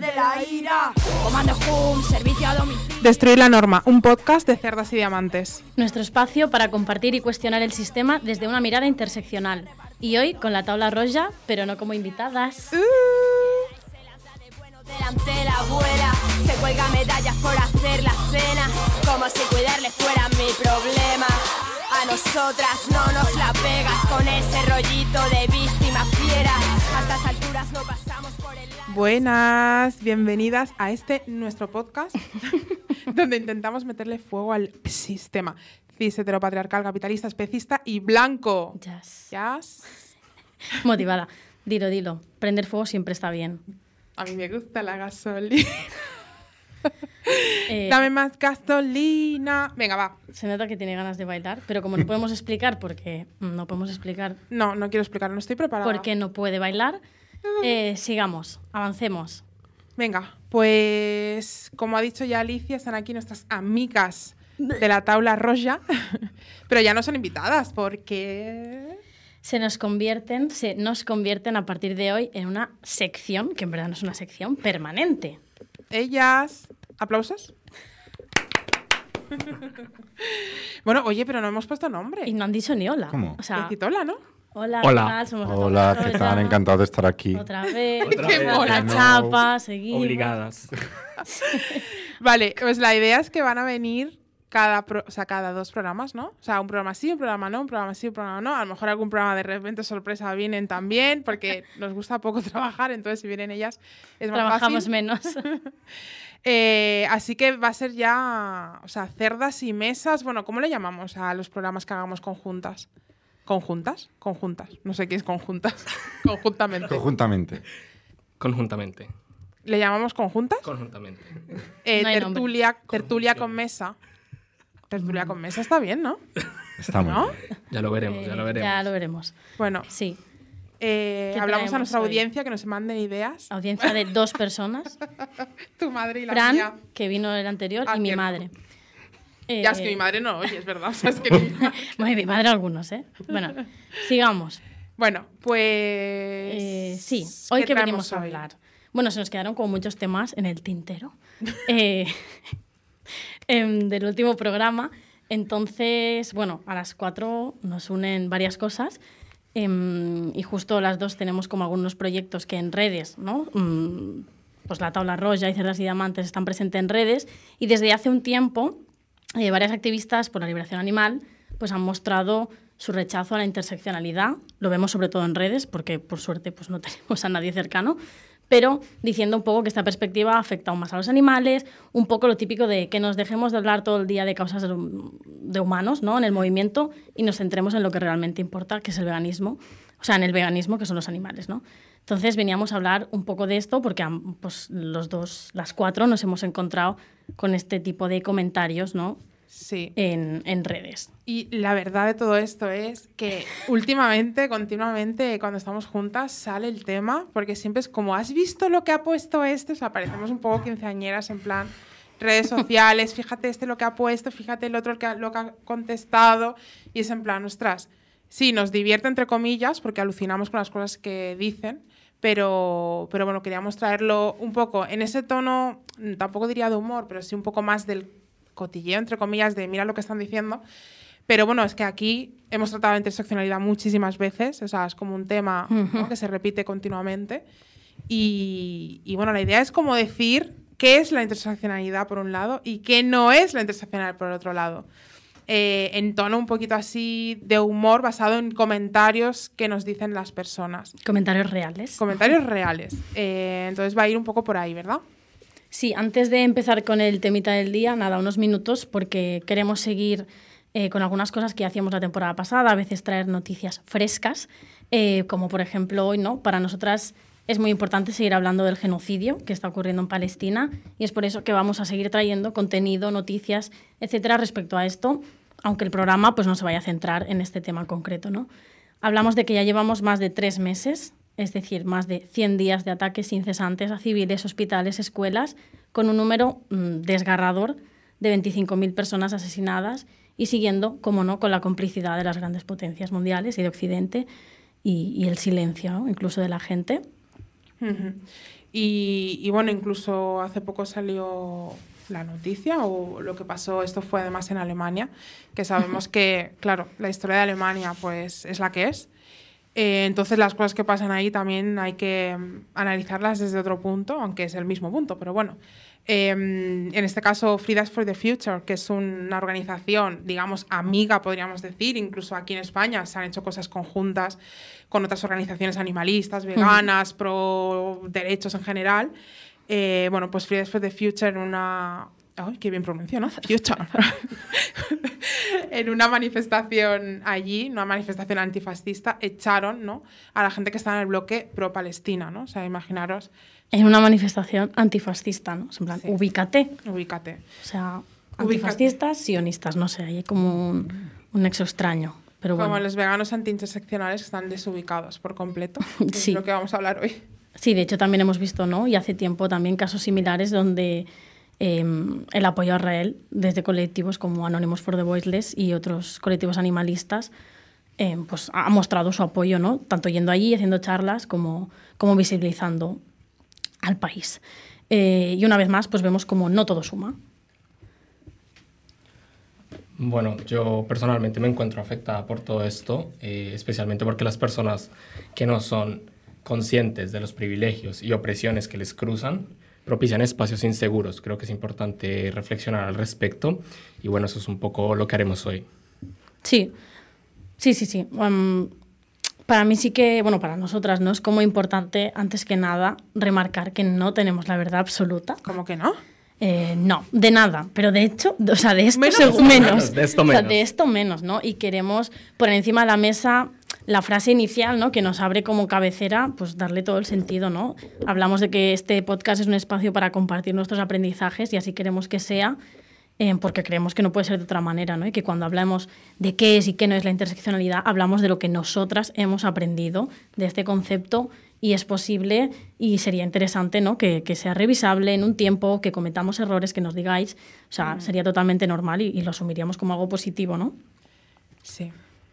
De la ira, comando home, servicio a domicilio. Destruir la norma, un podcast de cerdas y diamantes. Nuestro espacio para compartir y cuestionar el sistema desde una mirada interseccional. Y hoy con la tabla roja, pero no como invitadas. Se lanza de bueno delante de la abuela. Se cuelga medallas por hacer la cena. Como si cuidarle fuera mi problema. A nosotras no nos la pegas con ese rollito de víctima fiera. A estas alturas no pasamos por el. Buenas, bienvenidas a este nuestro podcast donde intentamos meterle fuego al sistema cis heteropatriarcal, capitalista, especista y blanco. Yes. Yes. Motivada. Dilo, dilo. Prender fuego siempre está bien. A mí me gusta la gasolina. Eh, Dame más gasolina. Venga, va. Se nota que tiene ganas de bailar, pero como no podemos explicar porque no podemos explicar No, no quiero explicar, no estoy preparada. por qué no puede bailar, eh, sigamos, avancemos. Venga, pues como ha dicho ya Alicia, están aquí nuestras amigas de la tabla roja, pero ya no son invitadas porque... Se nos convierten, se nos convierten a partir de hoy en una sección, que en verdad no es una sección permanente. Ellas... ¿Aplausos? bueno, oye, pero no hemos puesto nombre. Y no han dicho ni hola. ¿Cómo? O sea, Decitola, ¿no? hola, Hola. ¿qué tal? Somos la Hola, ¿qué tal? Encantado de estar aquí. Otra vez. Otra Qué vez. La No. chapa, seguimos. Obligadas. Vale, pues la idea es que van a venir cada, pro- o sea, cada dos programas, ¿no? O sea, un programa sí, un programa no, un programa sí, un programa no. A lo mejor algún programa de repente sorpresa vienen también, porque nos gusta poco trabajar, entonces si vienen ellas es más Trabajamos fácil. menos. Eh, así que va a ser ya, o sea, cerdas y mesas. Bueno, ¿cómo le llamamos a los programas que hagamos conjuntas? ¿Conjuntas? Conjuntas. No sé qué es conjuntas. Conjuntamente. Conjuntamente. Conjuntamente. ¿Le llamamos conjuntas? Conjuntamente. Eh, No tertulia, tertulia con mesa. Tertulia con mesa está bien, ¿no? Está muy ¿No? bien. Ya lo veremos, ya lo Eh, veremos. Ya lo veremos. Bueno, Sí. Eh, ¿Qué hablamos a nuestra hoy? audiencia que nos manden ideas. Audiencia de dos personas. Tu madre y la Fran, mía. que vino el anterior, Ah, y mi cierto. madre. Ya es que Eh, mi madre no oye, es verdad. O sea, es que Bueno, mi madre algunos, ¿eh? Bueno, sigamos. Bueno, pues. Eh, sí, hoy ¿qué que venimos a hablar. Bueno, se nos quedaron como muchos temas en el tintero eh, em, del último programa. Entonces, bueno, a las cuatro nos unen varias cosas. Em, y justo las dos tenemos como algunos proyectos que en redes, ¿no? Mm, pues la tabla roja y cerdas y diamantes están presentes en redes. Y desde hace un tiempo, eh, varias activistas por la liberación animal pues han mostrado su rechazo a la interseccionalidad. Lo vemos sobre todo en redes, porque por suerte pues, no tenemos a nadie cercano, pero diciendo un poco que esta perspectiva afecta aún más a los animales, un poco lo típico de que nos dejemos de hablar todo el día de causas de, humanos ¿no? en el movimiento y nos centremos en lo que realmente importa, que es el veganismo, o sea, en el veganismo, que son los animales. ¿no? Entonces veníamos a hablar un poco de esto porque pues, los dos, las cuatro, nos hemos encontrado con este tipo de comentarios ¿no? Sí. en, en redes. Y la verdad de todo esto es que últimamente, continuamente, cuando estamos juntas, sale el tema, porque siempre es como, ¿has visto lo que ha puesto este? O sea, parecemos un poco quinceañeras en plan redes sociales, fíjate este lo que ha puesto, fíjate el otro el que ha- lo que ha contestado, y es en plan, ostras, sí, nos divierte entre comillas, porque alucinamos con las cosas que dicen, pero, pero bueno, queríamos traerlo un poco en ese tono, tampoco diría de humor, pero sí un poco más del cotilleo, entre comillas, de mira lo que están diciendo. Pero bueno, es que aquí hemos tratado la interseccionalidad muchísimas veces, o sea, es como un tema que se repite continuamente. Y, y bueno, la idea es como decir qué es la interseccionalidad por un lado y qué no es la interseccionalidad por el otro lado. Eh, en tono un poquito así de humor basado en comentarios que nos dicen las personas. Comentarios reales. Comentarios reales. Eh, entonces va a ir un poco por ahí, ¿verdad? Sí, antes de empezar con el temita del día, nada, unos minutos, porque queremos seguir eh, con algunas cosas que hacíamos la temporada pasada, a veces traer noticias frescas. eh, como por ejemplo hoy, ¿no? Para nosotras es muy importante seguir hablando del genocidio que está ocurriendo en Palestina y es por eso que vamos a seguir trayendo contenido, noticias, etcétera, respecto a esto, aunque el programa pues, no se vaya a centrar en este tema concreto. ¿no? Hablamos de que ya llevamos más de tres meses, es decir, más de 100 días de ataques incesantes a civiles, hospitales, escuelas, con un número mm, desgarrador de 25.000 personas asesinadas y siguiendo, como no, con la complicidad de las grandes potencias mundiales y de Occidente y, y el silencio ¿no? incluso de la gente. Y, y bueno, incluso hace poco salió la noticia o lo que pasó, esto fue además en Alemania, que sabemos que, claro, la historia de Alemania pues es la que es. Eh, entonces las cosas que pasan ahí también hay que mm, analizarlas desde otro punto, aunque es el mismo punto, pero bueno. Eh, en este caso, Fridays for the Future, que es una organización, digamos, amiga, podríamos decir, incluso aquí en España se han hecho cosas conjuntas con otras organizaciones animalistas, veganas, pro derechos en general. Eh, bueno, pues Fridays for the Future en una... ¡Ay, qué bien pronuncio, ¿no? En una manifestación allí, una manifestación antifascista, echaron ¿no? a la gente que estaba en el bloque pro-Palestina, ¿no? O sea, imaginaros, En una manifestación antifascista, ¿no? En plan, Sí. ubícate. ubícate. O sea, Ubícate. antifascistas, sionistas, no sé, hay como un, un nexo extraño. Pero bueno. Como los veganos antiinterseccionales que están desubicados por completo. Sí. Es lo que vamos a hablar hoy. Sí, de hecho también hemos visto, ¿no? Y hace tiempo también casos similares donde eh, el apoyo a Israel desde colectivos como Anonymous for the Voiceless y otros colectivos animalistas eh, pues ha mostrado su apoyo, ¿no? Tanto yendo allí, haciendo charlas, como, como visibilizando al país. Eh, y una vez más, pues vemos como no todo suma. Bueno, yo personalmente me encuentro afectada por todo esto, eh, especialmente porque las personas que no son conscientes de los privilegios y opresiones que les cruzan propician espacios inseguros. Creo que es importante reflexionar al respecto y bueno, eso es un poco lo que haremos hoy. Sí, sí, sí, sí. Um, para mí sí que, bueno, para nosotras, ¿no? Es como importante, antes que nada, remarcar que no tenemos la verdad absoluta. ¿Cómo que no? Eh, no, de nada, pero de hecho, o sea, de esto Menos. De esto O sea, menos. de esto menos, ¿no? Y queremos poner encima de la mesa la frase inicial, ¿no? Que nos abre como cabecera, pues darle todo el sentido, ¿no? Hablamos de que este podcast es un espacio para compartir nuestros aprendizajes y así queremos que sea, eh, porque creemos que no puede ser de otra manera, ¿no? Y que cuando hablamos de qué es y qué no es la interseccionalidad, hablamos de lo que nosotras hemos aprendido de este concepto y es posible y sería interesante ¿no? que, que sea revisable en un tiempo, que cometamos errores, que nos digáis. O sea, sería totalmente normal y, y lo asumiríamos como algo positivo, ¿no? Sí.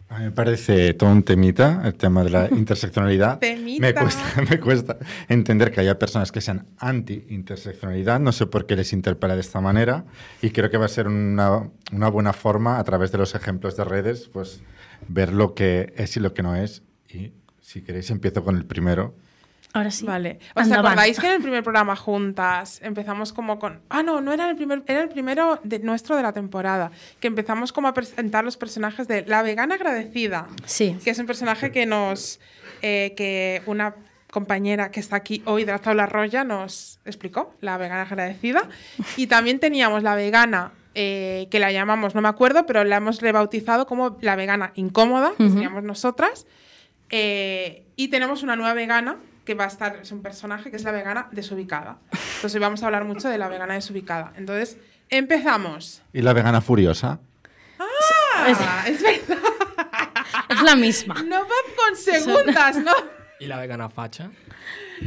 A mí me parece todo un temita, el tema de la interseccionalidad. Temita. Me cuesta, me cuesta entender que haya personas que sean anti-interseccionalidad. No sé por qué les interpela de esta manera. Y creo que va a ser una, una buena forma, a través de los ejemplos de redes, pues ver lo que es y lo que no es. Y si queréis, empiezo con el primero. Ahora sí. Vale. ¿Os Anda, va. acordáis que en el primer programa juntas empezamos como con... Ah, no, no era el primer, era el primero de nuestro de la temporada, que empezamos como a presentar los personajes de La Vegana Agradecida, Sí. que es un personaje que nos... eh, que una compañera que está aquí hoy de la tabla roya nos explicó, La Vegana Agradecida. Y también teníamos La Vegana... eh, que la llamamos, no me acuerdo, pero la hemos rebautizado como la vegana incómoda, que Ujú. seríamos nosotras. Eh, y tenemos una nueva vegana que va a estar, es un personaje que es la vegana desubicada. Entonces hoy vamos a hablar mucho de la vegana desubicada. Entonces, empezamos. ¿Y la vegana furiosa? Ah, es verdad. Es la misma. No va con segundas, ¿no? ¿Y la vegana facha?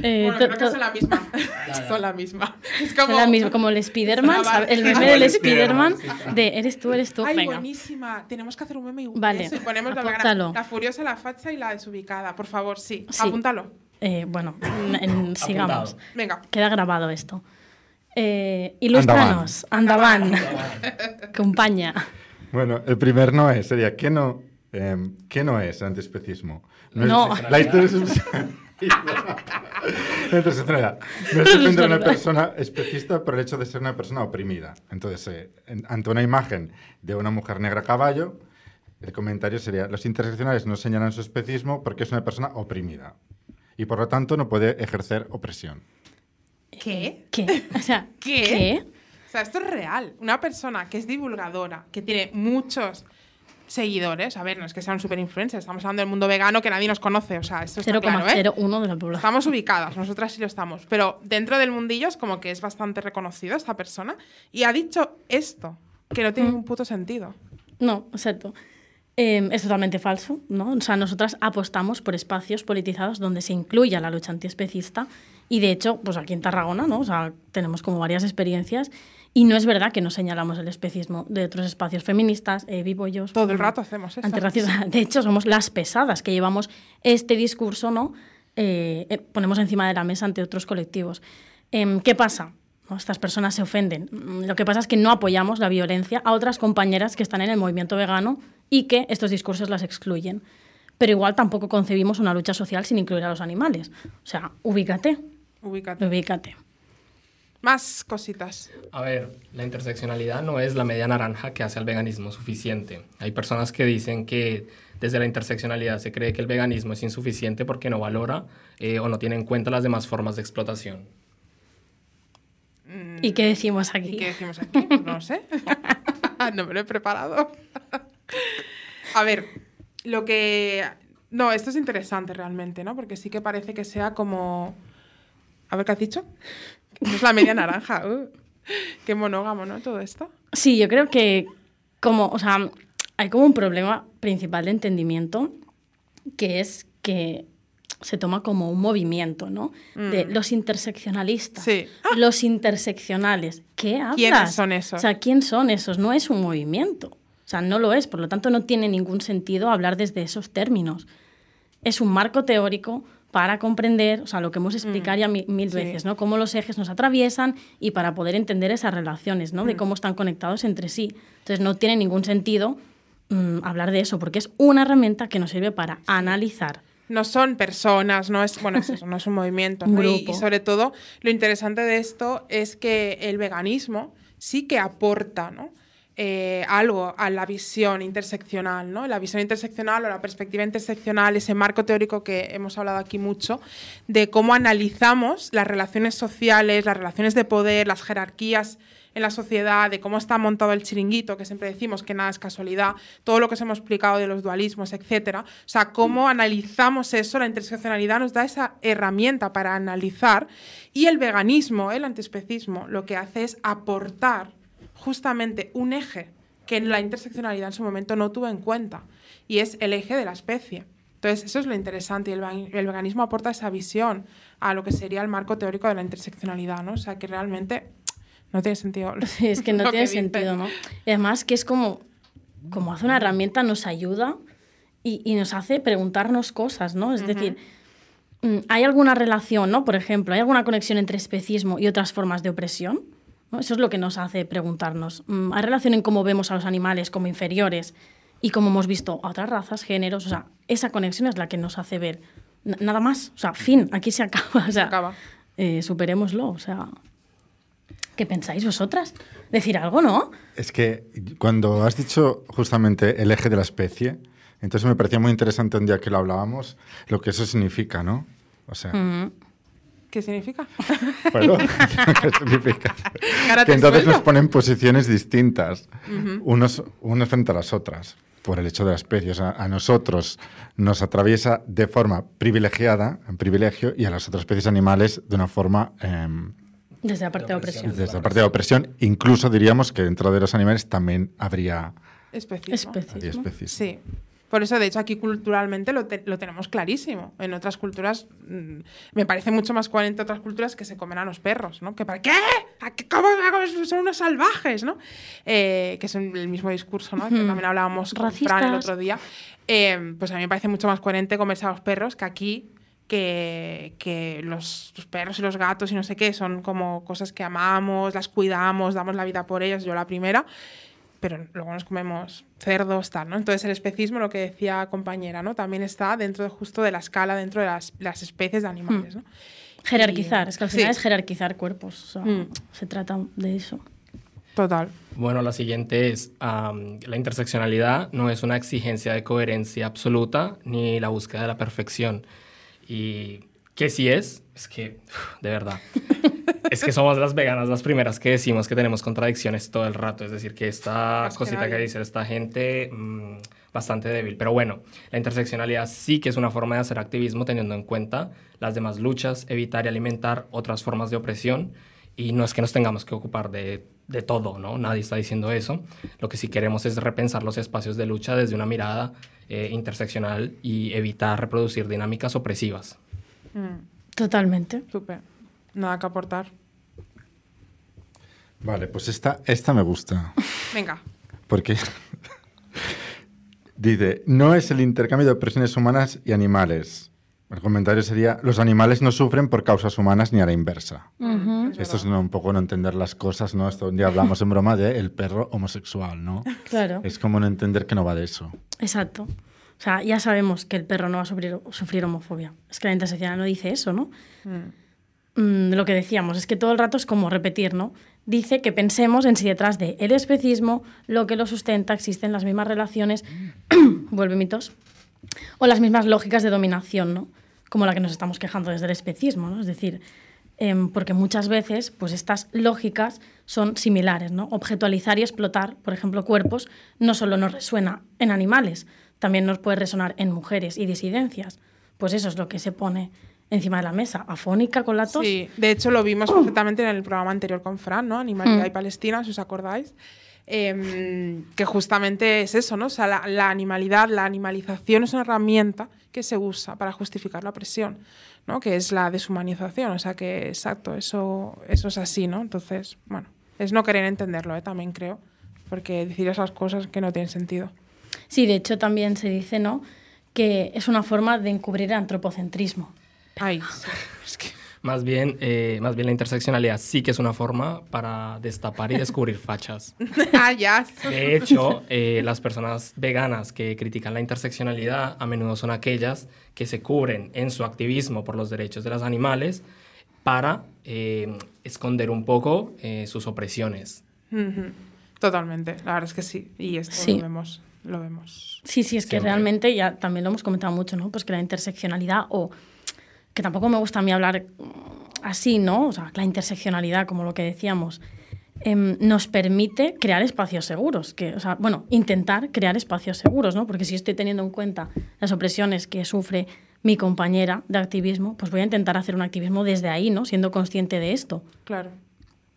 Eh, Bueno, creo que son la misma. son la misma. Es como... es la misma, como el Spiderman, Ah, el Ah, meme del bueno, Spiderman de eres tú, eres tú. Ay, Venga. buenísima. Tenemos que hacer un meme igual. Vale, Eso, y ponemos la, vegana, la furiosa, la facha y la desubicada. Por favor, sí. Sí. Apúntalo. Eh, bueno, en- en- sigamos. Apuntado. Venga. Queda grabado esto. Eh, ilústranos, andaban, compañía. Bueno, el primer no es, sería, ¿qué no, eh, ¿qué no es antiespecismo? No. es- la interseccionalidad. La interseccionalidad. No es defender a una persona especista por el hecho de ser una persona oprimida. Entonces, eh, en- ante una imagen de una mujer negra a caballo, el comentario sería, los interseccionales no señalan su especismo porque es una persona oprimida. Y por lo tanto no puede ejercer opresión. ¿Qué? ¿Qué? O sea, ¿Qué? ¿qué? O sea, esto es real. Una persona que es divulgadora, que tiene muchos seguidores. A ver, no es que sean super influencers, estamos hablando del mundo vegano que nadie nos conoce. O sea, esto está claro, ¿eh? 0,01 de la población. Estamos ubicadas, nosotras sí lo estamos. Pero dentro del mundillo es como que es bastante reconocido esta persona. Y ha dicho esto, que no tiene Mm. ningún puto sentido. No, exacto. Eh, es totalmente falso, ¿no? O sea, nosotras apostamos por espacios politizados donde se incluya la lucha antiespecista y de hecho, pues aquí en Tarragona, ¿no? O sea, tenemos como varias experiencias y no es verdad que no señalamos el especismo de otros espacios feministas, eh, vivoyos. Todo el rato hacemos eso. antirracistas. De hecho, somos las pesadas que llevamos este discurso, ¿no? Eh, eh, ponemos encima de la mesa ante otros colectivos. Em, ¿Qué pasa? ¿No? Estas personas se ofenden. Mm, Lo que pasa es que no apoyamos la violencia a otras compañeras que están en el movimiento vegano y que estos discursos las excluyen. Pero igual tampoco concebimos una lucha social sin incluir a los animales. O sea, ubícate, Ubícate. ubícate. Más cositas. A ver, la interseccionalidad no es la media naranja que hace al veganismo suficiente. Hay personas que dicen que desde la interseccionalidad se cree que el veganismo es insuficiente porque no valora eh, o no tiene en cuenta las demás formas de explotación. ¿Y qué decimos aquí? ¿Y qué decimos aquí? Pues no sé. no me lo he preparado. A ver, lo que... No, esto es interesante realmente, ¿no? Porque sí que parece que sea como... A ver, ¿qué has dicho? Es la media naranja. uh. Qué monógamo, ¿no? Todo esto. Sí, yo creo que como, o sea, hay como un problema principal de entendimiento que es que se toma como un movimiento, ¿no? De los interseccionalistas, Mm. Sí. los interseccionales. ¿Qué hablas? ¿Quiénes son esos? O sea, ¿quién son esos? No es un movimiento. O sea, no lo es. Por lo tanto, no tiene ningún sentido hablar desde esos términos. Es un marco teórico para comprender, o sea, lo que hemos explicado ya mi- mil Mm. sí. veces, ¿no? Cómo los ejes nos atraviesan y para poder entender esas relaciones, ¿no? Mm. De cómo están conectados entre sí. Entonces, no tiene ningún sentido mm, hablar de eso, porque es una herramienta que nos sirve para analizar. No son personas, no es, bueno, es eso, no es un movimiento. ¿no? Y- grupo. Y, sobre todo, lo interesante de esto es que el veganismo sí que aporta, ¿no? Eh, algo a la visión interseccional, ¿no? La visión interseccional o la perspectiva interseccional, ese marco teórico que hemos hablado aquí mucho, de cómo analizamos las relaciones sociales, las relaciones de poder, las jerarquías en la sociedad, de cómo está montado el chiringuito, que siempre decimos que nada es casualidad, todo lo que os hemos explicado de los dualismos, etcétera. O sea, cómo analizamos eso, la interseccionalidad nos da esa herramienta para analizar y el veganismo, el antiespecismo, lo que hace es aportar justamente un eje que en la interseccionalidad en su momento no tuvo en cuenta y es el eje de la especie. Entonces, eso es lo interesante y el, el veganismo aporta esa visión a lo que sería el marco teórico de la interseccionalidad, ¿no? O sea, que realmente no tiene sentido. Sí, es que no tiene sentido, ¿no? Y además que es como, como hace una herramienta, nos ayuda y, y nos hace preguntarnos cosas, ¿no? Es decir, mm, ¿hay alguna relación, ¿no? Por ejemplo, ¿hay alguna conexión entre especismo y otras formas de opresión? ¿No? Eso es lo que nos hace preguntarnos. Mm, ¿Hay relación en cómo vemos a los animales como inferiores y cómo hemos visto a otras razas, géneros? O sea, esa conexión es la que nos hace ver. N- nada más. O sea, fin, aquí se acaba. O sea, acaba. eh, superémoslo. O sea, ¿qué pensáis vosotras? Decir algo, ¿no? Es que cuando has dicho justamente el eje de la especie, entonces me parecía muy interesante un día que lo hablábamos, lo que eso significa, ¿no? O sea. ¿Qué significa? bueno, ¿qué significa? Que entonces nos ponen posiciones distintas, unos, unos frente a las otras, por el hecho de la especie. O sea, a nosotros nos atraviesa de forma privilegiada, en privilegio, y a las otras especies animales de una forma... em, Desde la parte de opresión. opresión. desde la parte de opresión, incluso diríamos que dentro de los animales también habría, Especismo. habría Especismo. especies. Sí. Por eso, de hecho, aquí culturalmente lo, te- lo tenemos clarísimo. En otras culturas, mm, me parece mucho más coherente otras culturas que se comen a los perros, ¿no? Que para qué? ¿A qué ¿Cómo son unos salvajes, ¿no? Eh, que es el mismo discurso, ¿no? Que Ujú. también hablábamos con Fran el Racistas. otro día. Eh, pues a mí me parece mucho más coherente comerse a los perros que aquí que, que los, los perros y los gatos y no sé qué son como cosas que amamos, las cuidamos, damos la vida por ellas, yo la primera, pero luego nos comemos cerdos, tal, ¿no? Entonces el especismo, lo que decía compañera, ¿no? También está dentro de, justo de la escala, dentro de las, las especies de animales, ¿no? Jerarquizar, Y- es que al sí. final es jerarquizar cuerpos. o sea, Mm. Se trata de eso. Total. Bueno, la siguiente es, la interseccionalidad no es una exigencia de coherencia absoluta ni la búsqueda de la perfección. Y Que sí es, es que, de verdad, es que somos las veganas las primeras que decimos que tenemos contradicciones todo el rato. Es decir, que esta que cosita que nadie. dice esta gente, mm, bastante débil. Pero bueno, la interseccionalidad sí que es una forma de hacer activismo teniendo en cuenta las demás luchas, evitar y alimentar otras formas de opresión. Y no es que nos tengamos que ocupar de, de todo, ¿no? Nadie está diciendo eso. Lo que sí queremos es repensar los espacios de lucha desde una mirada eh, interseccional y evitar reproducir dinámicas opresivas. Mm, Totalmente. súper. Nada que aportar. Vale, pues esta, esta me gusta. Venga. Porque dice, no es el intercambio de opresiones humanas y animales. El comentario sería, los animales no sufren por causas humanas ni a la inversa. Esto es no- un poco no entender las cosas, ¿no? Esto un día hablamos en broma de el perro homosexual, ¿no? Claro, Es como no entender que no va de eso. exacto. O sea, ya sabemos que el perro no va a sufrir, sufrir homofobia. Es que la interseccional no dice eso, ¿no? Mm, Mm, lo que decíamos, es que todo el rato es como repetir, ¿no? Dice que pensemos en si detrás de el especismo, lo que lo sustenta, existen las mismas relaciones, vuelve mitos, o las mismas lógicas de dominación, ¿no? Como la que nos estamos quejando desde el especismo, ¿no? Es decir, em, porque muchas veces, pues estas lógicas son similares, ¿no? Objetualizar y explotar, por ejemplo, cuerpos, no solo nos resuena en animales, también nos puede resonar en mujeres y disidencias. Pues eso es lo que se pone encima de la mesa, afónica con la tos. Sí, de hecho lo vimos perfectamente en el programa anterior con Fran, ¿no? Animalidad y Palestina, si os acordáis. Em, que justamente es eso, ¿no? O sea, la, la animalidad, la animalización es una herramienta que se usa para justificar la opresión, ¿no? Que es la deshumanización, o sea que, exacto, eso, eso es así, ¿no? Entonces, bueno, es no querer entenderlo, ¿eh? También creo, porque decir esas cosas que no tienen sentido. Sí, de hecho también se dice, ¿no? Que es una forma de encubrir el antropocentrismo. Ay, es que... Más bien, eh, más bien la interseccionalidad sí que es una forma para destapar y descubrir fachas. ah, ya. De hecho, eh, las personas veganas que critican la interseccionalidad a menudo son aquellas que se cubren en su activismo por los derechos de los animales para eh, esconder un poco eh, sus opresiones. Totalmente, la verdad es que sí. Y esto Sí. lo vemos, lo vemos. Sí, sí, es que Siempre. realmente ya también lo hemos comentado mucho, ¿no? Pues que la interseccionalidad o que tampoco me gusta a mí hablar mm, así, ¿no? O sea, la interseccionalidad, como lo que decíamos, em, nos permite crear espacios seguros, que, o sea, bueno, intentar crear espacios seguros, ¿no? Porque si estoy teniendo en cuenta las opresiones que sufre mi compañera de activismo, pues voy a intentar hacer un activismo desde ahí, ¿no? Siendo consciente de esto. Claro.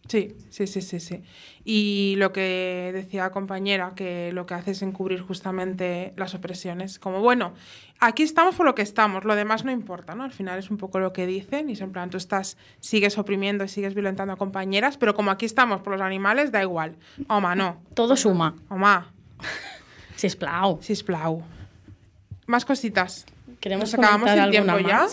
Sí, sí, sí, sí, sí. Y lo que decía la compañera, que lo que hace es encubrir justamente las opresiones. Como, bueno, aquí estamos por lo que estamos, lo demás no importa, ¿no? Al final es un poco lo que dicen y es en plan, tú estás, sigues oprimiendo y sigues violentando a compañeras, pero como aquí estamos por los animales, da igual. Oma, no. Todo suma. Oma, Sisplau. sisplau. Más cositas. ¿Queremos Nos acabamos el tiempo ya.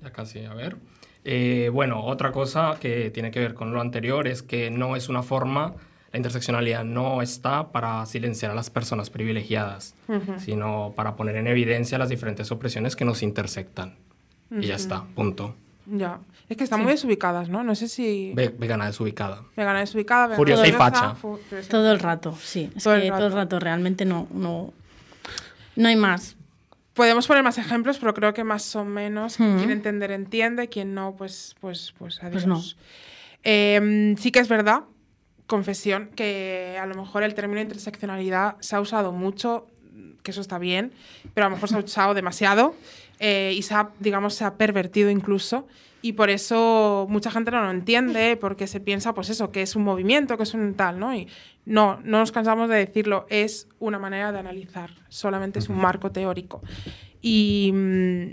Ya casi, a ver. Eh, bueno, otra cosa que tiene que ver con lo anterior es que no es una forma, la interseccionalidad no está para silenciar a las personas privilegiadas, sino para poner en evidencia las diferentes opresiones que nos intersectan. Y ya está, punto. Ya. Es que están muy desubicadas, ¿no? No sé si... Ve- vegana desubicada. Vegana desubicada, vegana Furiosa y facha. Todo el rato, sí. Es Todo el que todo el rato. rato realmente no, no, no hay más. Podemos poner más ejemplos, pero creo que más o menos quien Ujú. quiere entender entiende, quien no, pues, pues, pues adiós. Pues no. Eh, sí que es verdad, confesión, que a lo mejor el término interseccionalidad se ha usado mucho, que eso está bien, pero a lo mejor se ha usado demasiado eh, y se ha, digamos, se ha pervertido incluso. Y por eso mucha gente no lo entiende, porque se piensa, pues eso, que es un movimiento, que es un tal, ¿no? Y no, no nos cansamos de decirlo, es una manera de analizar, solamente es un marco teórico. Y, mm,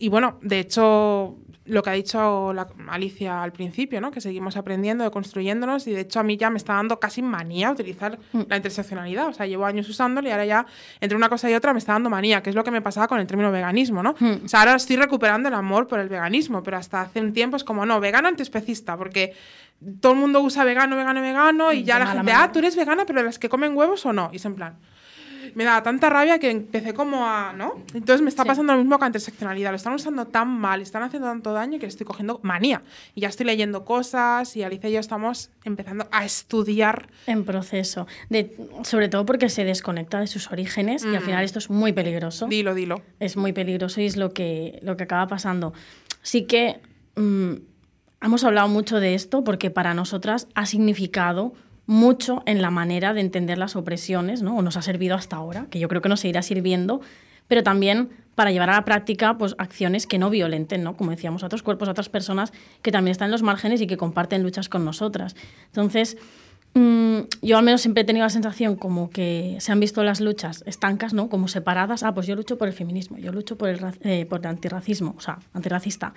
y bueno, de hecho, lo que ha dicho la- Alicia al principio, ¿no? Que seguimos aprendiendo, construyéndonos, y de hecho a mí ya me está dando casi manía utilizar la interseccionalidad. O sea, llevo años usándolo y ahora ya, entre una cosa y otra, me está dando manía, que es lo que me pasaba con el término veganismo, ¿no? O sea, ahora estoy recuperando el amor por el veganismo, pero hasta hace un tiempo es como, no, vegano antiespecista, porque todo el mundo usa vegano, vegano, vegano, y ya De la mala gente, ah, tú eres vegana, pero las que comen huevos o no. Y es en plan, me daba tanta rabia que empecé como a, ¿no? Entonces me está Sí. pasando lo mismo con la interseccionalidad. Lo están usando tan mal, están haciendo tanto daño que estoy cogiendo manía. Y ya estoy leyendo cosas y Alicia y yo estamos empezando a estudiar. En proceso. De, sobre todo porque se desconecta de sus orígenes y al final esto es muy peligroso. Dilo, dilo. Es muy peligroso y es lo que, lo que acaba pasando. sí que mm, hemos hablado mucho de esto porque para nosotras ha significado mucho en la manera de entender las opresiones, ¿no? O nos ha servido hasta ahora, que yo creo que nos seguirá sirviendo, pero también para llevar a la práctica pues, acciones que no violenten, ¿no? Como decíamos, a otros cuerpos, a otras personas que también están en los márgenes y que comparten luchas con nosotras. Entonces, mm, yo al menos siempre he tenido la sensación como que se han visto las luchas estancas, ¿no? Como separadas. Ah, pues yo lucho por el feminismo, yo lucho por el, eh, por el antirracismo, o sea, antirracista.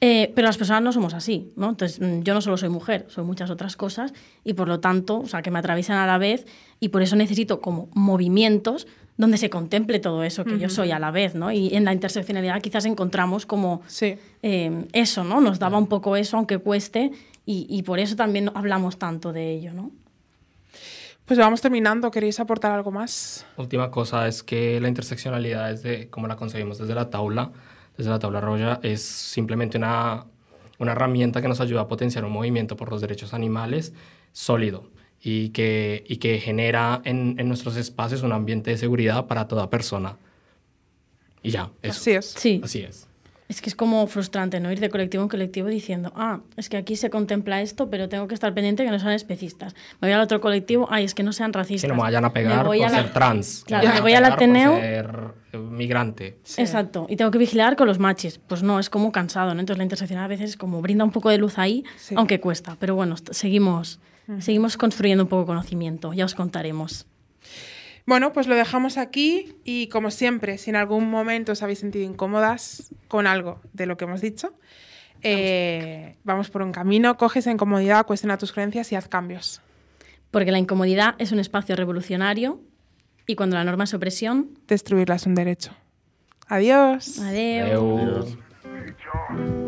Eh, pero las personas no somos así, ¿no? Entonces, mm, yo no solo soy mujer, soy muchas otras cosas y por lo tanto, o sea, que me atraviesan a la vez y por eso necesito como movimientos donde se contemple todo eso que yo soy a la vez, ¿no? Y en la interseccionalidad quizás encontramos como Sí. eh, eso, ¿no? Nos daba un poco eso, aunque cueste, y, y por eso también hablamos tanto de ello, ¿no? Pues vamos terminando. ¿Queréis aportar algo más? Última cosa es que la interseccionalidad, desde, como la concebimos desde la tabla, desde la tabla roya, es simplemente una, una herramienta que nos ayuda a potenciar un movimiento por los derechos animales sólido y que, y que genera en, en nuestros espacios un ambiente de seguridad para toda persona. Y ya, eso. Así es. Sí, Así es. Es que es como frustrante, ¿no? Ir de colectivo en colectivo diciendo, ah, es que aquí se contempla esto, pero tengo que estar pendiente que no sean especistas. Me voy al otro colectivo, ay, es que no sean racistas. Si no me vayan a pegar por voy a la- ser trans. Claro, me voy al por Ateneo. ser eh, migrante. Sí. Exacto, y tengo que vigilar con los machis. Pues no, es como cansado, ¿no? Entonces la intersección a veces como brinda un poco de luz ahí, Sí. aunque cuesta. Pero bueno, seguimos, seguimos construyendo un poco de conocimiento, ya os contaremos. Bueno, pues lo dejamos aquí y como siempre, si en algún momento os habéis sentido incómodas con algo de lo que hemos dicho, eh, vamos por un camino, coge esa incomodidad, cuestiona tus creencias y haz cambios. Porque la incomodidad es un espacio revolucionario y cuando la norma es opresión, Destruirla es un derecho. Adiós. adiós. Adeu.